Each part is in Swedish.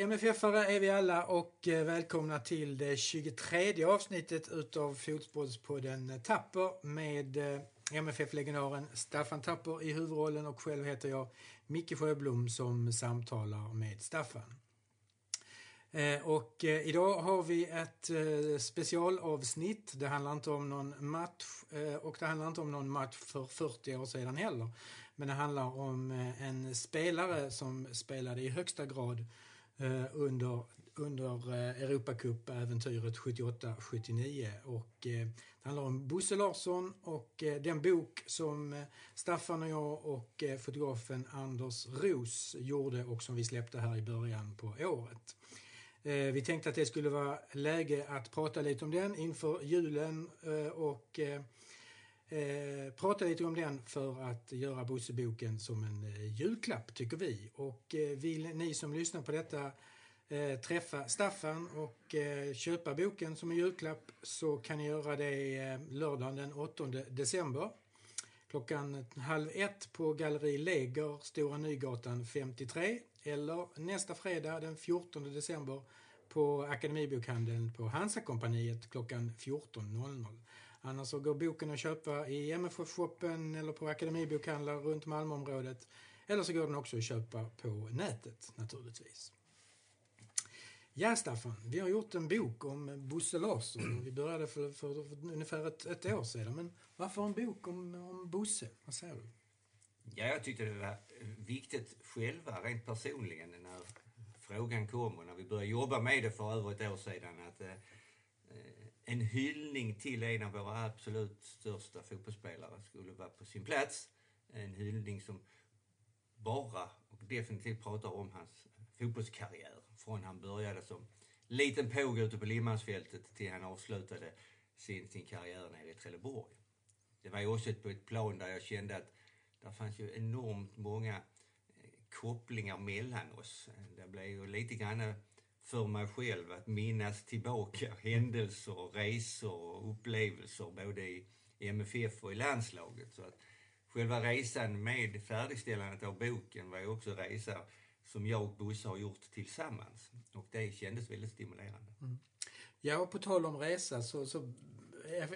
MFF-are är vi alla och eh, välkomna till det 23 avsnittet utav Fotbollspodden Tapper med eh, MFF-legendaren Staffan Tapper i huvudrollen och själv heter jag Micke Sjöblom som samtalar med Staffan. Eh, och idag har vi ett specialavsnitt. Det handlar inte om någon match och det handlar inte om någon match för 40 år sedan heller. Men det handlar om en spelare som spelade i högsta grad Eh, under, under eh, Europacup-äventyret 78-79. Och eh, det handlar om Bosse Larsson och eh, den bok som eh, Staffan och jag och fotografen Anders Ros gjorde och som vi släppte här i början på året. Vi tänkte att det skulle vara läge att prata lite om den inför julen och eh, prata lite om den för att göra Bosseboken som en eh, julklapp, tycker vi. Och eh, vill ni som lyssnar på detta eh, träffa Staffan och eh, köpa boken som en julklapp så kan ni göra det eh, lördagen den 8 december klockan halv ett på Galleri Leger, Stora Nygatan 53 eller nästa fredag den 14 december på Akademibokhandeln på Hansakompaniet klockan 14.00. Annars så går boken att köpa i MFF-shoppen eller på akademibokhandlar runt Malmöområdet. Eller så går den också att köpa på nätet naturligtvis. Ja, Staffan, vi har gjort en bok om Bosse Larsson. Vi började för, för, för ungefär ett, ett, år sedan. Men varför en bok om, om Bosse? Vad säger du? Ja, jag tyckte det var viktigt själva, rent personligen, när frågan kom och när vi började jobba med det för över ett år sedan. Att, eh, en hyllning till en av våra absolut största fotbollsspelare skulle vara på sin plats. En hyllning som bara och definitivt pratar om hans fotbollskarriär. Från han började som liten påg ute på Limhamnsfältet till han avslutade sin, sin karriär nere i Trelleborg. Det var ju också på ett plan där jag kände att det fanns ju enormt många eh, kopplingar mellan oss. Det blev ju lite grann eh, för mig själv att minnas tillbaka händelser, resor och upplevelser både i MFF och i landslaget. Så att själva resan med färdigställandet av boken var ju också en resa som jag och Bosse har gjort tillsammans. Och det kändes väldigt stimulerande. Mm. Ja, och på tal om resa så, så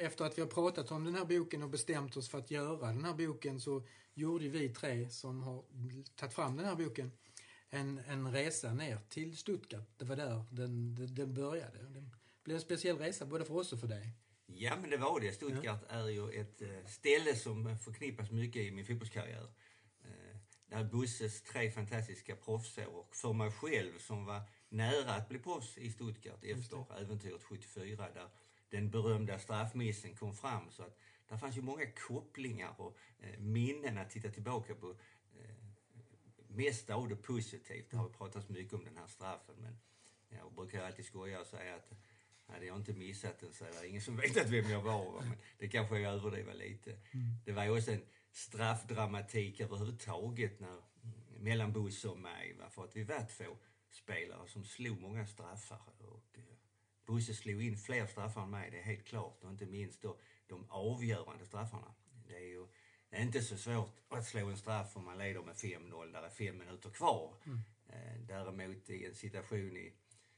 efter att vi har pratat om den här boken och bestämt oss för att göra den här boken så gjorde vi tre som har tagit fram den här boken en, en resa ner till Stuttgart. Det var där den, den, började. Det blev en speciell resa både för oss och för dig. Ja, men det var det. Stuttgart ja. är ju ett eh, ställe som förknippas mycket i min fotbollskarriär. Eh, där Busses tre fantastiska proffsår och för mig själv som var nära att bli proffs i Stuttgart efter äventyret 74 där den berömda straffmissen kom fram. Så att där fanns ju många kopplingar och eh, minnen att titta tillbaka på mest av det positivt. Det har pratats mycket om den här straffen men jag brukar alltid skoja och säga att hade jag inte missat den så är det ingen som vetat vem jag var. Men det kanske jag överdriver lite. Mm. Det var ju också en straffdramatik överhuvudtaget när, mellan Bosse och mig. Va? För att vi var två spelare som slog många straffar. Och, eh, Bosse slog in fler straffar än mig, det är helt klart. Och inte minst då de avgörande straffarna. Det är ju det är inte så svårt att slå en straff om man leder med 5-0, där är fem minuter kvar. Mm. Eh, däremot i en situation i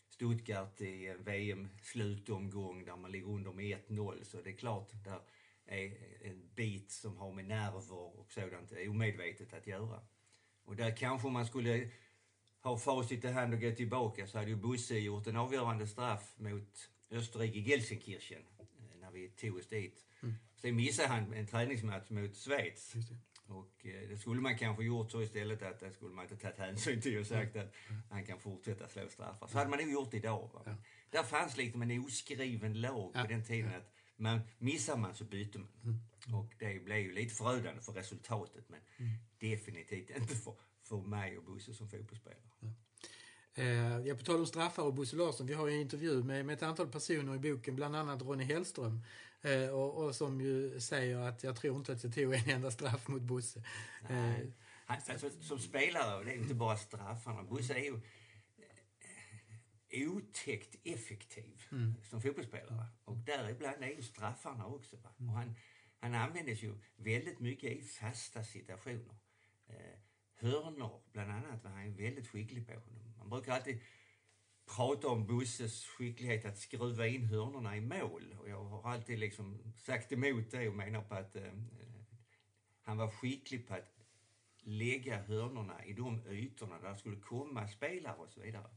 Stuttgart i en VM-slutomgång där man ligger under med 1-0 så det är klart, där är en bit som har med nerver och sådant omedvetet att göra. Och där kanske man skulle ha facit i hand och gå tillbaka så hade ju Bosse gjort en avgörande straff mot Österrike i Gelsenkirchen eh, när vi tog oss dit. Mm. Sen missade han en träningsmatch mot Schweiz. Och eh, det skulle man kanske gjort så istället att det skulle man inte tagit hänsyn till och sagt att han kan fortsätta slå straffar. Så hade man nog gjort idag. Va? Ja. Där fanns liksom en oskriven lag ja. på den tiden att man, missar man så byter man. Mm. Och det blev ju lite förödande för resultatet men mm. definitivt inte för, för mig och Bosse som fotbollsspelare. Ja. Eh, ja, på tal om straffar och Bosse Larsson, vi har ju en intervju med, med ett antal personer i boken, bland annat Ronny Hellström, eh, och, och, som ju säger att jag tror inte att jag tog en enda straff mot Bosse. Eh, alltså, som spelare, det är inte bara straffarna. Bosse är ju eh, otäckt effektiv mm. som fotbollsspelare. Och däribland är ju straffarna också. Va? Och han, han användes ju väldigt mycket i fasta situationer. Eh, hörnor bland annat var han väldigt skicklig på. Man brukar alltid prata om Busses skicklighet att skruva in hörnorna i mål. Och jag har alltid liksom sagt emot det och menar på att eh, eh, han var skicklig på att lägga hörnorna i de ytorna där det skulle komma spelare och så vidare.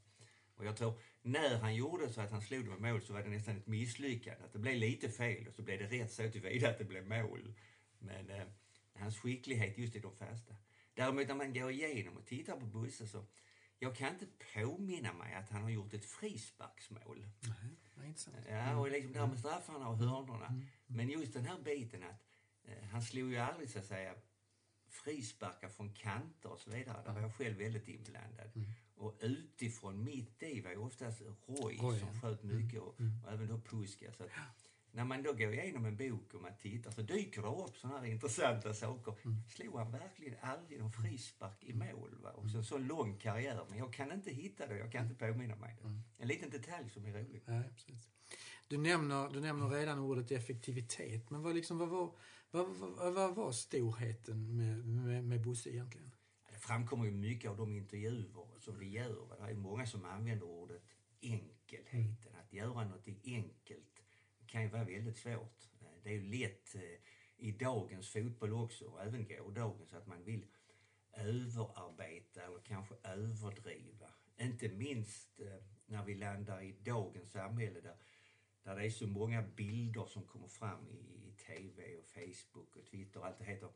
Och jag tror, när han gjorde så att han slog dem i mål så var det nästan ett misslyckande. Att det blev lite fel och så blev det rätt så tillvida att det blev mål. Men eh, hans skicklighet just i de fasta. Däremot när man går igenom och tittar på Bosse så jag kan inte påminna mig att han har gjort ett frisparksmål. Nej, intressant. Ja, och liksom där med straffarna och hörnorna. Men just den här biten att eh, han slog ju aldrig så att säga frisparkar från kanter och så vidare. Där var jag själv väldigt inblandad. Och utifrån mitt i var ju oftast Roy, Roy, som ja. sköt mycket och, och även då Puska. Så att, när man då går igenom en bok och man tittar så dyker det upp sådana här intressanta saker. Slog han verkligen aldrig någon frispark i mål? Va? Och så, så lång karriär. Men jag kan inte hitta det, jag kan inte påminna mig det. En liten detalj som är rolig. Nej, precis. Du nämner, du nämner redan ordet effektivitet, men vad, liksom, vad, var, vad, vad, vad var storheten med, med, med Bosse egentligen? Det framkommer ju mycket av de intervjuer som vi gör. Va? Det är många som använder ordet enkelheten. Att göra något enkelt kan ju vara väldigt svårt. Eh, det är ju lätt eh, i dagens fotboll också, och även gårdagens, att man vill överarbeta eller kanske överdriva. Inte minst eh, när vi landar i dagens samhälle där, där det är så många bilder som kommer fram i, i TV och Facebook och Twitter och allt det heter.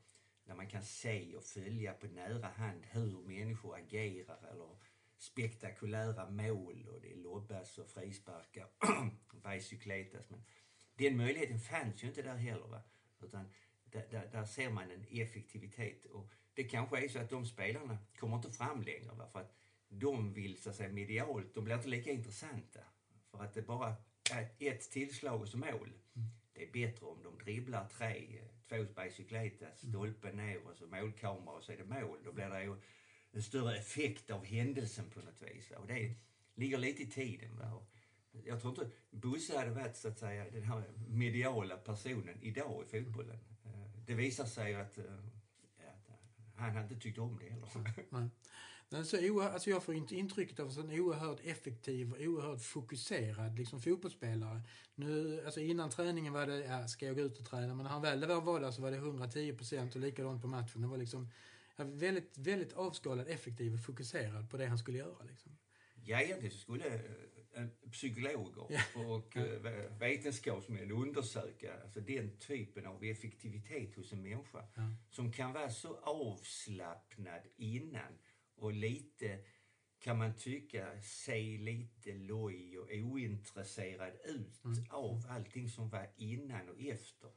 Där man kan se och följa på nära hand hur människor agerar eller spektakulära mål och det lobbas och frisparkar och bicykletas. Men den möjligheten fanns ju inte där heller. Va? Utan där, där, där ser man en effektivitet. Och det kanske är så att de spelarna kommer inte fram längre. Va? För att de vill så att säga medialt, de blir inte lika intressanta. För att det bara är ett tillslag och så mål. Det är bättre om de dribblar tre, två bicykletas, stolpen ner och så målkamera och så är det mål. Då blir det ju en större effekt av händelsen på något vis. Va? Och det ligger lite i tiden. Va? Och jag tror inte Bosse hade varit så att säga den här mediala personen idag i fotbollen. Eh, Det visar sig att, eh, att han hade inte tyckt om det heller. Nej. Så oerhört, alltså jag får inte intrycket av en sån oerhört effektiv och oerhört fokuserad liksom fotbollsspelare. Nu, alltså innan träningen var det, ja, ska jag gå ut och träna? Men när han väl var där så var det 110 procent och likadant på matchen. Det var liksom ja, väldigt, väldigt avskalad, effektiv och fokuserad på det han skulle göra. Liksom. Ja, egentligen så skulle eh, psykologer och eh, vetenskapsmän undersöka alltså den typen av effektivitet hos en människa Ja. som kan vara så avslappnad innan och lite, kan man tycka, se lite loj och ointresserad ut av allting som var innan och efter.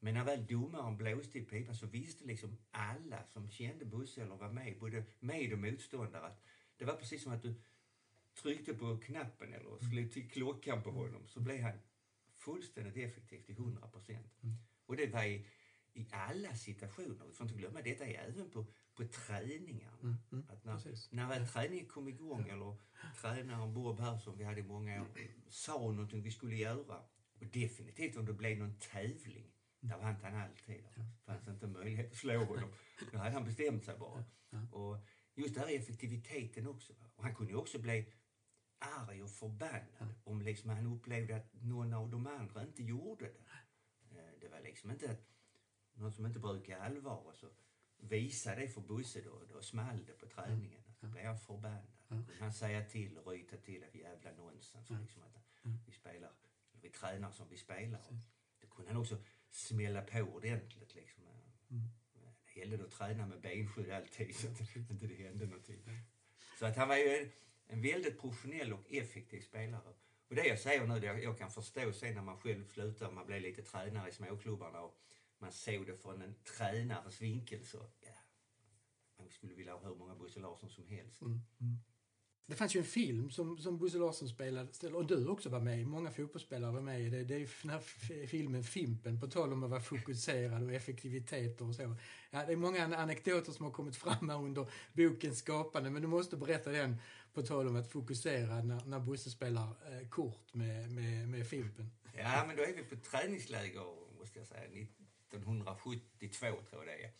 Men när väl domaren blåste i pipan så visste liksom alla som kände Bosse eller var med, både med och motståndare, att det var precis som att du tryckte på knappen eller slog till klockan på honom så blev han fullständigt effektiv till 100 procent. Och det var i, i alla situationer. Vi får inte glömma, detta är även på, på träningarna. mm, att när, precis. när väl träningen kom igång eller tränaren Bob här som vi hade i många år sa någonting vi skulle göra och definitivt om det blev någon tävling där vann han alltid. Det fanns inte möjlighet att slå honom. Då hade han bestämt sig bara. Och just det här effektiviteten också. Och han kunde ju också bli arg och förbannad om liksom han upplevde att någon av de andra inte gjorde det. Eh, Det var liksom inte att någon som inte brukar allvar och så visa det för Bosse då, då small det på träningen. Då blev han förbannad. Då kunde han säga till och ryta till att jävla nonsens. Liksom att vi spelar, vi tränar som vi spelar. Då kunde han också smälla på ordentligt liksom. Det gällde då att träna med benskydd alltid så att inte det hände någonting. Så att han var ju en, väldigt professionell och effektiv spelare. Och det jag säger nu, det jag, jag kan förstå sen när man själv slutar, man blir lite tränare i småklubbarna och man såg det från en tränares vinkel så, ja, man skulle vilja ha hur många Bosse Larsson som helst. Mm, mm. Det fanns ju en film som, som Bosse Larsson spelade, och du också var med i. Många fotbollsspelare var med i. Det, det är ju den här filmen Fimpen, på tal om att vara fokuserad och effektivitet och så. Ja, det är många anekdoter som har kommit fram här under bokens skapande, men du måste berätta den på tal om att fokusera när, när Bosse spelar eh, kort med, med, med Fimpen. Ja, men då är vi på träningsläger, måste jag säga, 1972 tror jag det är,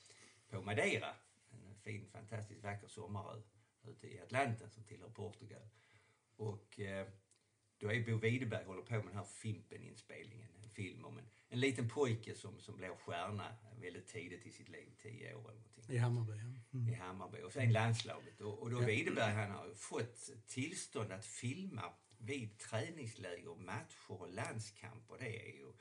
på Madeira. En fin, fantastiskt vacker sommarö ute i Atlanten som tillhör Portugal. Och eh, då är Bo Widerberg håller på med den här Fimpen-inspelningen. En film om en, en liten pojke som, som blir stjärna väldigt tidigt i sitt liv, tio år eller någonting. I Hammarby, ja. I Hammarby. Och sen landslaget. Och, och då Widerberg han har fått tillstånd att filma vid träningsläger, matcher och landskamper. Det är ju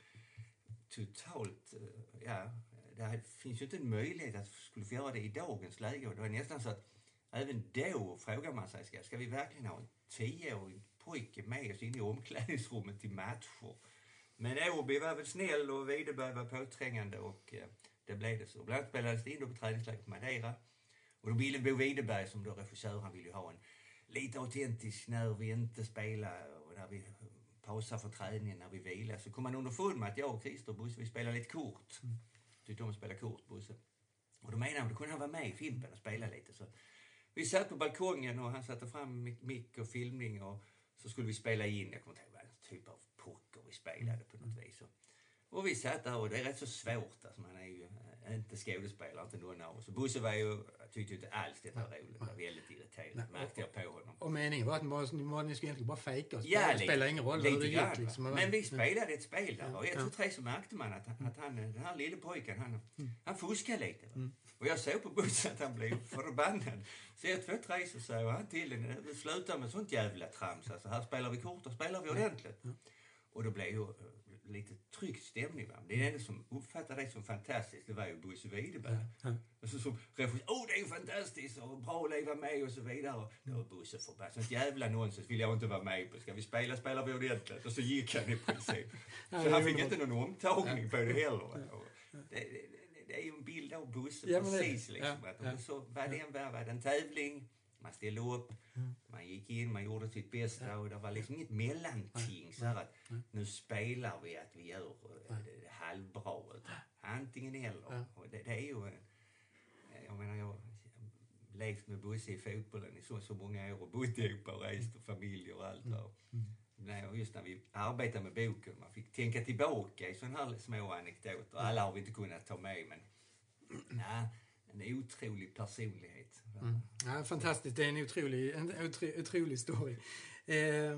totalt, eh, ja, det finns ju inte en möjlighet att skulle få göra det i dagens läge. Och det är nästan så att även då frågar man sig, ska, ska vi verkligen ha en tioårig pojke med oss in i omklädningsrummet till matcher? Men Åby var väl snäll och Widerberg var påträngande och eh, det blev det så. Bland annat spelades det in på träningsläger på Madeira. Och då ville Bo Widerberg som då regissör, han ville ju ha en lite autentisk när vi inte spelar och när vi pausar för träningen, när vi vilar. Så kom man underfund med att jag och Christer och Bosse, vi spelar lite kort. Mm. Tyckte om att spela kort, Bosse. Och då menade han, då kunde han vara med i Fimpen och spela lite. Så vi satt på balkongen och han satte fram mick och filmning och så skulle vi spela in, jag kommer inte ihåg vad typ av poker vi spelade på något vis. Och vi satt där och det är rätt så svårt, alltså man är ju inte skådespelare, inte någon av oss. Bosse var ju, tyckte inte alls detta var roligt, var väldigt irriterad, märkte jag på honom. Och meningen var att man, man, ni skulle egentligen bara fejka och spela. Ja, det spelar ingen roll hur det gick. Liksom. Men vi spelade ett spel där och ett, två, tre så märkte man att, att han, den här lille pojken, han, mm. han fuskade lite. Mm. Och jag såg på Bosse att han blev förbannad. Så ett, två, tre så säger han till henne, sluta med sånt jävla trams. Alltså, här spelar vi kort och spelar vi ordentligt. Och då blev ju lite tryckt stämning. Va? Det enda som uppfattade det som fantastiskt, det var ju Bosse Widerberg. Ja. Alltså, som regissör, åh oh, det är fantastiskt och bra att leva med och så vidare. Och då var Bosse förbannad. Sånt jävla nonsens vill jag inte vara med på. Ska vi spela, spelar vi ordentligt. Och så gick han i princip. Så han fick inte någon omtagning på det heller. Det, det, det, är ju en bild av Bosse ja, precis liksom. Ja, att, så, vad det var, var det en tävling man ställde upp, mm. man gick in, man gjorde sitt bästa ja. och det var liksom inget mellanting så att nu spelar vi att vi gör ja. det halvbra. Utan antingen eller. Ja. Och det, det, är ju, jag menar jag har levt med Bosse i fotbollen i så, så många år och bott ihop och rest och familj och allt. Mm. Mm. Just när vi arbetade med boken, man fick tänka tillbaka i sådana här små anekdoter. Alla har vi inte kunnat ta med men nej, en otrolig personlighet. Mm. Ja, fantastiskt, det är en otrolig, en otrolig story. Eh,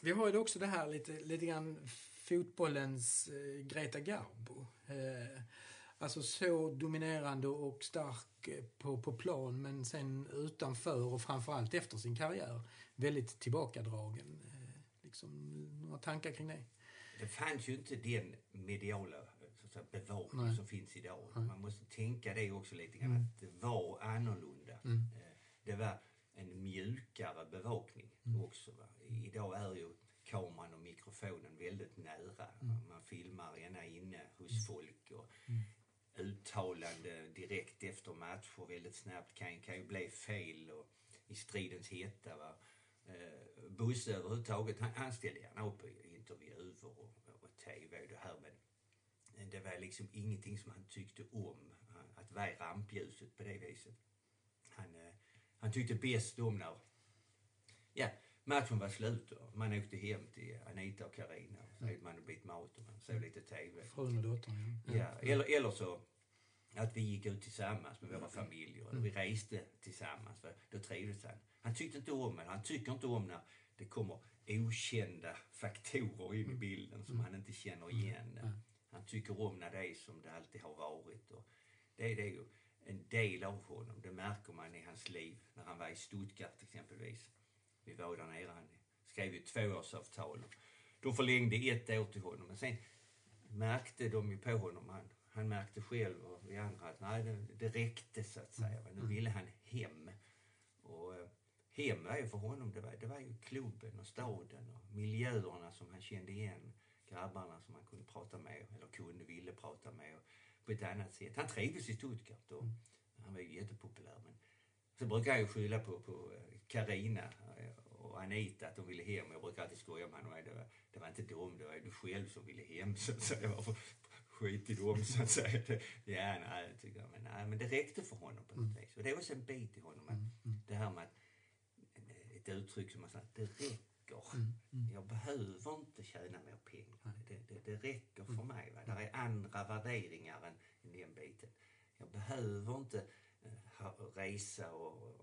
vi har ju också det här lite, lite grann fotbollens eh, Greta Garbo. Eh, alltså så dominerande och stark eh, på, på plan men sen utanför och framförallt efter sin karriär väldigt tillbakadragen. Eh, liksom, några tankar kring det? Det fanns ju inte den mediala så bevakning Nej. som finns idag. Nej. Man måste tänka det också lite grann, mm. att det var annorlunda. Mm. Eh, det var en mjukare bevakning mm. också. Va? Idag är ju kameran och mikrofonen väldigt nära. Mm. Man filmar ena inne hos mm. folk och mm. uttalande direkt efter matcher väldigt snabbt kan, kan ju bli fel och i stridens hetta. Va? Eh, Bosse överhuvudtaget, han, han ställde gärna upp i intervjuer och, och TV och det här men det var liksom ingenting som han tyckte om, att vara i rampljuset på det viset. Han, eh, han tyckte bäst om när ja, matchen var slut och man åkte hem till Anita och Karina och så mm. man en bit mat och man såg lite TV. Frun och dottern, ja. ja. Eller, eller så att vi gick ut tillsammans med våra familjer, eller vi mm. reste tillsammans, för då trivdes han. Han tyckte inte om det, han tycker inte om när det kommer okända faktorer in i mm. bilden som han inte känner igen. Han tycker om när det är som det alltid har varit. Och det, det är ju en del av honom. Det märker man i hans liv. När han var i Stuttgart exempelvis. Vi var där nere. Han skrev ju tvåårsavtal. De förlängde ett år till honom. Men sen märkte de ju på honom. Han, han märkte själv och vi andra att nej, det, det räckte så att säga. Nu ville han hem. Och eh, hem var ju för honom, det var, det var ju klubben och staden och miljöerna som han kände igen grabbarna som han kunde prata med, eller kunde, ville prata med på ett annat sätt. Han trivdes i Stuttgart och han var ju jättepopulär. Men så brukar jag ju skylla på, på Karina eh, och Anita att de ville hem. Jag brukar alltid skoja med honom. Det var, det var inte de, det var du själv som ville hem. Så att säga. Varför skit i dem så att säga. Det, ja, nej, tycker jag. Men, nej, men det räckte för honom på något mm. vis. Och det är också en bit i honom. Att, mm. mm. Det här med att, ett uttryck som man säger, det räcker räcker. Mm, mm. Jag behöver inte tjäna mer pengar. Det, det, det räcker för mm. mig. Va? Det är andra värderingar än, än den biten. Jag behöver inte uh, resa och,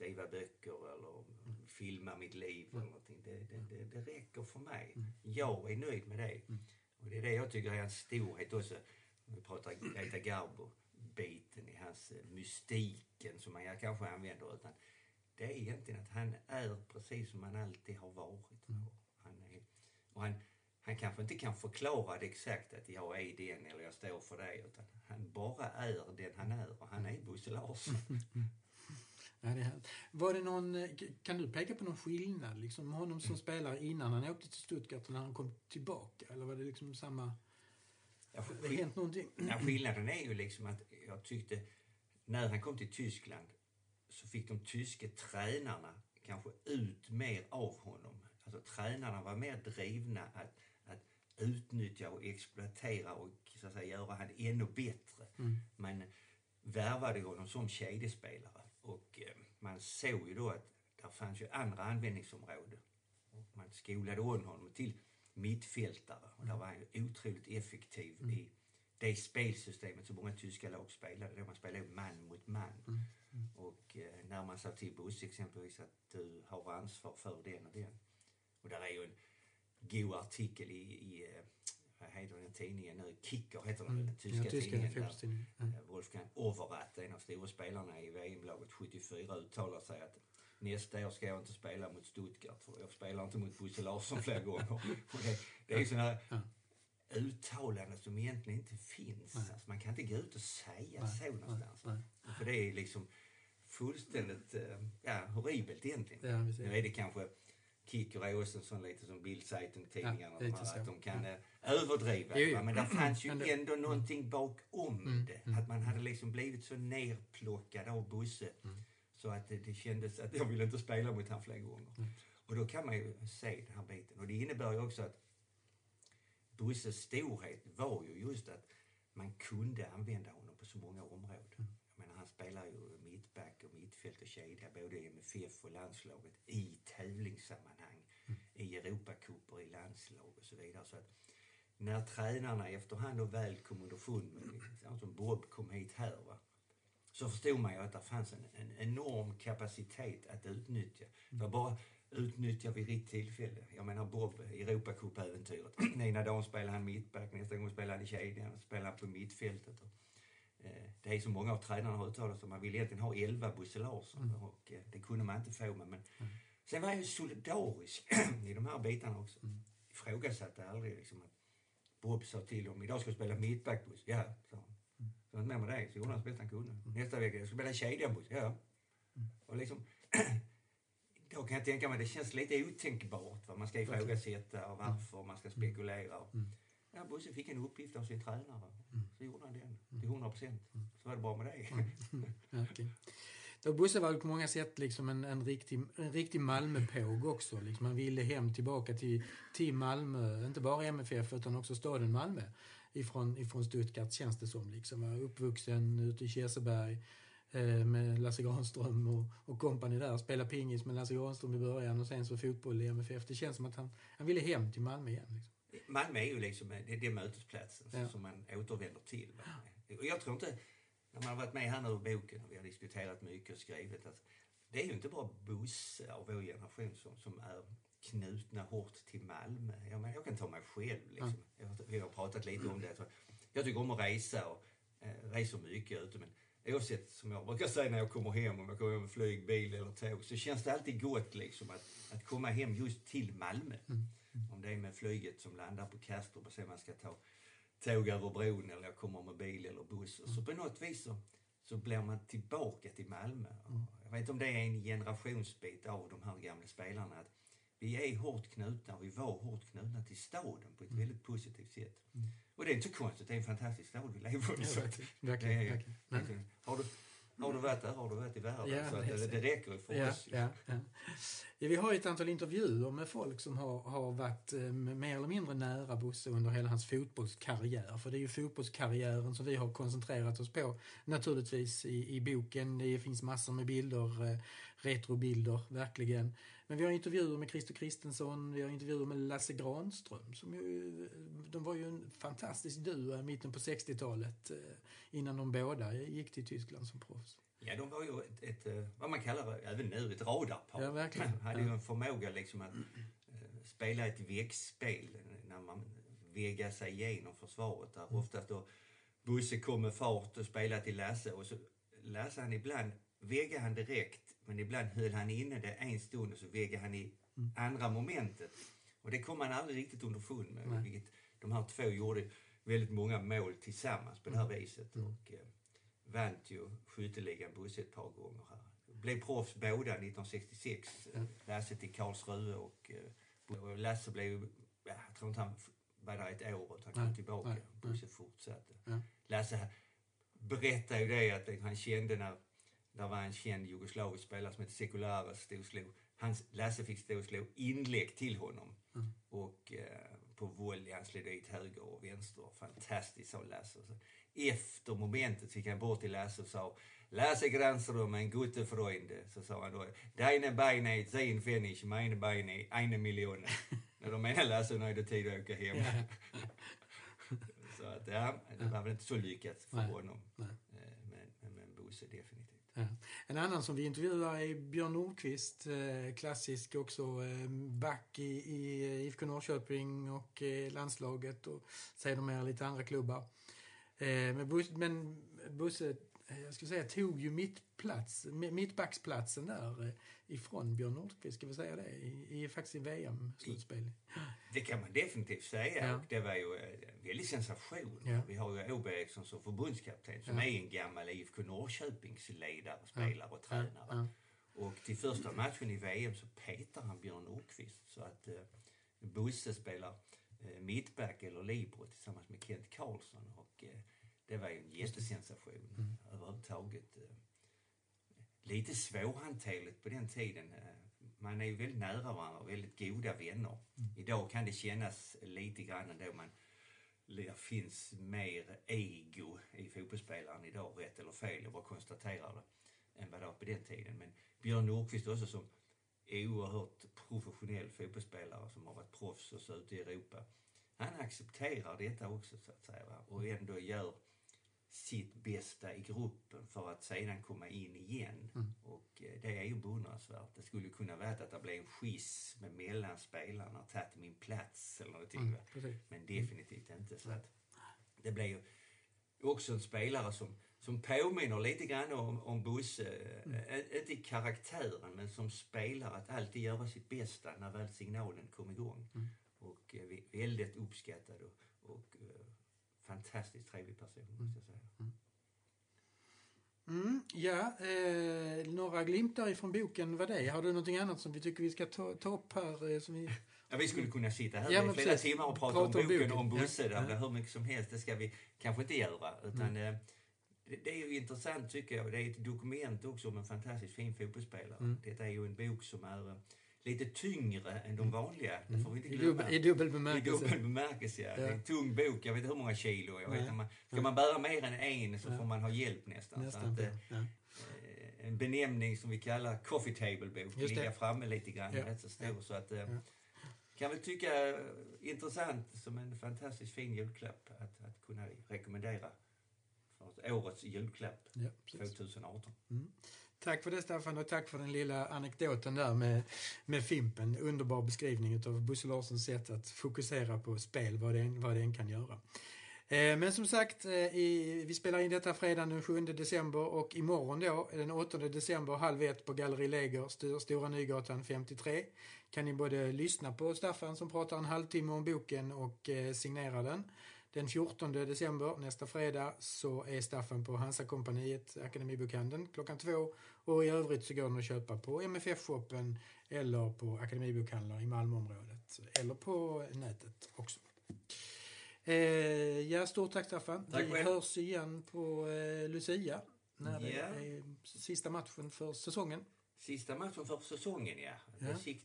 skriva böcker eller filma mitt liv eller någonting. Det, det, det, det räcker för mig. Jag är nöjd med det. Och det är det jag tycker är hans storhet också. Om vi pratar Greta Garbo-biten i hans eh, mystiken som man kanske använder. Utan det är egentligen att han är precis som han alltid har varit. Han är, och han, han kanske inte kan förklara det exakt att jag är den eller jag står för det utan han bara är den han är och han är Bosse Larsson. Ja, det är var det någon, eh, kan du peka på någon skillnad liksom, honom som spelare innan han åkte till Stuttgart och när han kom tillbaka? Eller var det liksom samma... Ja, Har det hänt någonting? Ja, skillnaden är ju liksom att jag tyckte när han kom till Tyskland så fick de tyska tränarna kanske ut mer av honom. Alltså tränarna var mer drivna att, att utnyttja och exploatera och så att säga, göra han ännu bättre. Man värvade honom som kedjespelare och eh, man såg ju då att det fanns ju andra användningsområden. Man skolade om honom till mittfältare och där var han ju otroligt effektiv i det spelsystemet som många tyska lag spelade. Då man spelade man mot man. Och eh, när man sa till Bosse exempelvis att du har ansvar för den och den. Och där är ju en god artikel i, i eh, vad heter den tidningen nu? Kicker heter den, den tyska, ja, tyska tidningen. där. Ja. eh, Wolfgang Overath, en av stora spelarna i VM-laget 74, uttalar sig att nästa år ska jag inte spela mot Stuttgart för jag spelar inte mot Bosse Larsson fler gånger. Det, det är ju sådana här uttalanden som egentligen inte finns. Alltså, man kan inte gå ut och säga så någonstans. nej. För det är liksom fullständigt eh, ja, horribelt egentligen. Ja, nu är det kanske Kicker är också en sån lite som Bildzeitung-tidningarna, Ja, att de kan eh, överdriva. Jo, jo. Men det fanns ju ändå någonting bakom Mm, det. Att man hade liksom blivit så nerplockad av Bosse. Mm. Så att det, det kändes att jag ville inte spela mot han fler gånger. Mm. Och då kan man ju se den här biten. Och det innebär ju också att Bosses storhet var ju just att man kunde använda honom på så många områden. Han spelar ju mittback och mittfält och kedja både i MFF och landslaget i tävlingssammanhang, i Europacuper, i landslag och så vidare. Så att när tränarna efterhand då väl kom underfund med, liksom, som Bob kom hit här, va, så förstod man ju att det fanns en, en enorm kapacitet att utnyttja. Det var bara utnyttja vid rätt tillfälle. Jag menar Bob, Europacup-äventyret. Ena dagen spelade han mittback, nästa gång spelade han i kedjan, spelade han på mittfältet. Och, det är som många av tränarna har uttalat sig man vill egentligen ha 11 Bosse Larsson och eh, det kunde man inte få. Men, men sen var jag ju solidarisk i de här bitarna också. Ifrågasatte aldrig liksom att Bob sa till dem, idag ska du spela mittback Bosse. Ja, sa han. Så han med med det, så gjorde han så bäst han kunde. Nästa vecka, jag ska spela kedja Bosse. Ja. Och liksom, då kan jag tänka mig, det känns lite otänkbart vad man ska ifrågasätta och varför man ska spekulera. Och, Ja, Bosse fick en uppgift av sin tränare. Så gjorde han den till 100 procent. Så var det bra med det. Ja, okej. Då Bosse var på många sätt liksom en, en riktig, en riktig Malmöpåg också. Liksom han ville hem tillbaka till, till Malmö, inte bara MFF utan också staden Malmö ifrån, ifrån Stuttgart känns det som. Liksom. Jag var uppvuxen ute i Kirseberg eh, med Lasse Granström och, och kompani där. Spela pingis med Lasse Granström i början och sen så fotboll i MFF. Det känns som att han, han ville hem till Malmö igen. Liksom. Malmö är ju liksom det, det är mötesplatsen Ja. som man återvänder till. Och jag tror inte, när man har varit med här nu i boken och vi har diskuterat mycket och skrivit att det är ju inte bara Bosse av vår generation som, som är knutna hårt till Malmö. Jag, menar, jag kan ta mig själv. Liksom. Jag, har- vi har pratat lite om det. Jag, jag tycker om att resa och eh, reser mycket ute. Men oavsett, som jag brukar säga när jag kommer hem, om jag kommer hem med flyg, bil eller tåg, så känns det alltid gott liksom att, att komma hem just till Malmö. Om det är med flyget som landar på Kastrup och sen man ska ta tåg över bron eller jag kommer med bil eller buss. Så på något vis så, så blir man tillbaka till Malmö. Och Jag vet inte om det är en generationsbit av de här gamla spelarna. Att vi är hårt knutna och vi var hårt knutna till staden på ett väldigt positivt sätt. Och det är inte så konstigt, det är en fantastisk stad vi lever i. Att verkligen, verkligen. Har du, har du varit där har du varit i världen. Ja, så det det, det räcker för Ja, oss. ja, ja. Ja, vi har ju ett antal intervjuer med folk som har, har varit eh, mer eller mindre nära Bosse under hela hans fotbollskarriär. För det är ju fotbollskarriären som vi har koncentrerat oss på naturligtvis i, i boken. Det finns massor med bilder, eh, retrobilder, verkligen. Men vi har intervjuer med Christer Kristensson, vi har intervjuer med Lasse Granström. Som ju, de var ju en fantastisk duo i mitten på 60-talet eh, innan de båda gick till Tyskland som proffs. Ja, de var ju ett, ett eh, vad man kallar även nu, ett radarpar. Ja, verkligen. De hade ju en förmåga liksom att eh, spela ett väggspel när man väggar sig igenom försvaret. Där oftast då Bosse kom med fart och spelade till Lasse och så Lasse han ibland väggade han direkt men ibland höll han inne det en stund och så väggade han i andra momentet. Och det kom man aldrig riktigt underfund med. Nej. Vilket de här två gjorde väldigt många mål tillsammans på det här viset. Och, eh, vann ju skytteligan Bosse ett par gånger här. Blev proffs båda 1966. Ja. Lasse till Karlsruhe och, eh, och Lasse blev jag tror inte han var där ett år utan kom tillbaka. nej. Bosse fortsatte. Ja. Lasse berättade ju det att han kände när där var en känd jugoslavisk spelare som hette Sekulares stod och slog. Hans, Lasse fick stå och slå inlägg till honom. Mm. Och eh, på volley, han slog dit höger och vänster. Fantastiskt sa Lasse. Så, efter momentet gick han bort till Lasse och sa Lasse Granström, en gute Freund. Så sa han då Deine Beine, zehn Pfennig, meine Beine, eine Million. När de menar Lasse, nu är det tid att åka hem. Så att ja, det var väl inte så lyckat för Nej. honom. Nej. Eh, Men, men, men Bosse definitivt. Eh, en annan som vi intervjuar är Björn Nordqvist, eh, klassisk också eh, back i, i IFK Norrköping och landslaget och sedermera lite andra klubbar. Men, Bus, men Bosse, jag skulle säga, tog ju mittplats, mittbacksplatsen där ifrån Björn Nordqvist, ska vi säga det, i, i faktiskt i VM-slutspel. Det kan man definitivt säga. Ja. Och det var ju en väldig sensation. Ja. Vi har ju Åberg Eriksson som förbundskapten som Ja. är en gammal IFK Norrköpingsledare, spelare och tränare. Och till första matchen i VM så petar han Björn Nordqvist så att eh, Bosse spelar eh, mittback eller libero tillsammans med Kent Karlsson. Och eh, det var ju en jättesensation Mm. överhuvudtaget. Eh, lite svårhanterligt på den tiden. Eh, Man är ju väldigt nära varandra och väldigt goda vänner. Mm. Idag kan det kännas lite grann ändå man det finns mer ego i fotbollsspelaren idag, rätt eller fel, jag bara konstaterar det, än vad det var på den tiden. Men Björn Nordqvist också som oerhört professionell fotbollsspelare som har varit proffs och så ute i Europa. Han accepterar detta också så att säga och ändå gör sitt bästa i gruppen för att sedan komma in igen. Mm. Och eh, det är ju beundransvärt. Det skulle kunna vara att det blev en schism mellan spelarna, tagit min plats eller någonting. Mm, precis. Men definitivt inte. Så att det blev ju också en spelare som, som påminner lite grann om, om Bosse. Eh, Inte i karaktären, men som spelare. Att alltid göra sitt bästa när väl signalen kom igång. Mm. Och eh, väldigt uppskattad och, och eh, fantastiskt trevlig person, måste jag säga. Mm, ja, eh, några glimtar ifrån boken var det. Har du någonting annat som vi tycker vi ska ta, ta upp här? Eh, som vi... Ja, vi skulle kunna sitta här Ja, i flera timmar och prata, Prata om om boken boken. om Bosse. Ja, ja. hur mycket som helst. Det ska vi kanske inte göra. Utan, eh, det, det är ju intressant tycker jag. Det är ett dokument också om en fantastiskt fin fotbollsspelare. Mm. Detta är ju en bok som är eh, lite tyngre än de vanliga. Det får vi inte I, glömma. I dubbel I bemärkelse. dubbel bemärkelse, ja. Ja. Det är en tung bok. Jag vet inte hur många kilo. Jag vet, man, ska man bära mer än en så Ja. får man ha hjälp nästan. Nästan. så att, eh, ja. eh, en benämning som vi kallar coffee table-bok. Ligga framme lite grann, Ja. rätt så stor. Så att, eh, Ja. kan väl tycka intressant som en fantastiskt fin julklapp att, att kunna rekommendera årets julklapp Ja, precis. 2018. Tack för det Staffan och tack för den lilla anekdoten där med, med Fimpen. Underbar beskrivning av Bosse Larssons sätt att fokusera på spel, vad det, än- vad det än kan göra. Eh, men som sagt, eh, vi spelar in detta fredag den 7 december och imorgon då, den 8 december halv ett på Galleri Läger, Stora Nygatan 53, kan ni både lyssna på Staffan som pratar en halvtimme om boken och eh, signera den. Den 14 december, nästa fredag, så är Staffan på Hansa-kompaniet, Akademibokhandeln, klockan två. Och i övrigt så går den att köpa på MFF-shoppen eller på Akademibokhandlar i Malmöområdet. Eller på nätet också. Eh, ja, stort tack Staffan. Tack Vi hörs igen på eh, Lucia. När det är sista matchen för säsongen. Sista matchen för säsongen, ja.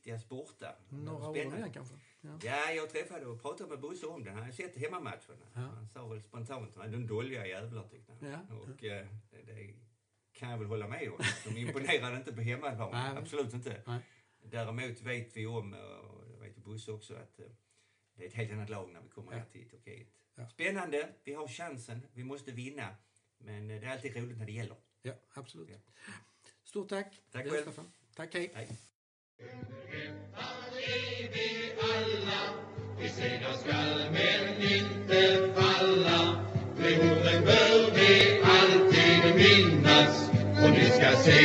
Ja. Borta. Några om den kanske? Ja. Ja, jag träffade och pratade med Bosse om den. Han har sett hemmamatcherna. Ja. Han sa väl spontant att de dåliga jävlar tyckte han. Ja. Och eh, det kan jag väl hålla med om. De imponerade inte på hemmaplan. Absolut inte. Nej. Däremot vet vi om, och det vet Bosse också, att eh, det är ett helt annat lag när vi kommer Ja. till Turkiet. Ja. Spännande. Vi har chansen. Vi måste vinna. Men eh, det är alltid roligt när det gäller. Ja, absolut. Stort tack. Tack är själv. Staffan. Tack, hej. Hej. Vi segrar skall men inte falla De orden bör vi alltid minnas Och ni ska se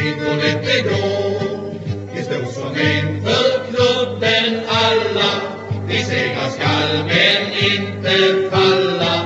hur lätt det går Vi står som en för klubben alla Vi segrar skall men inte falla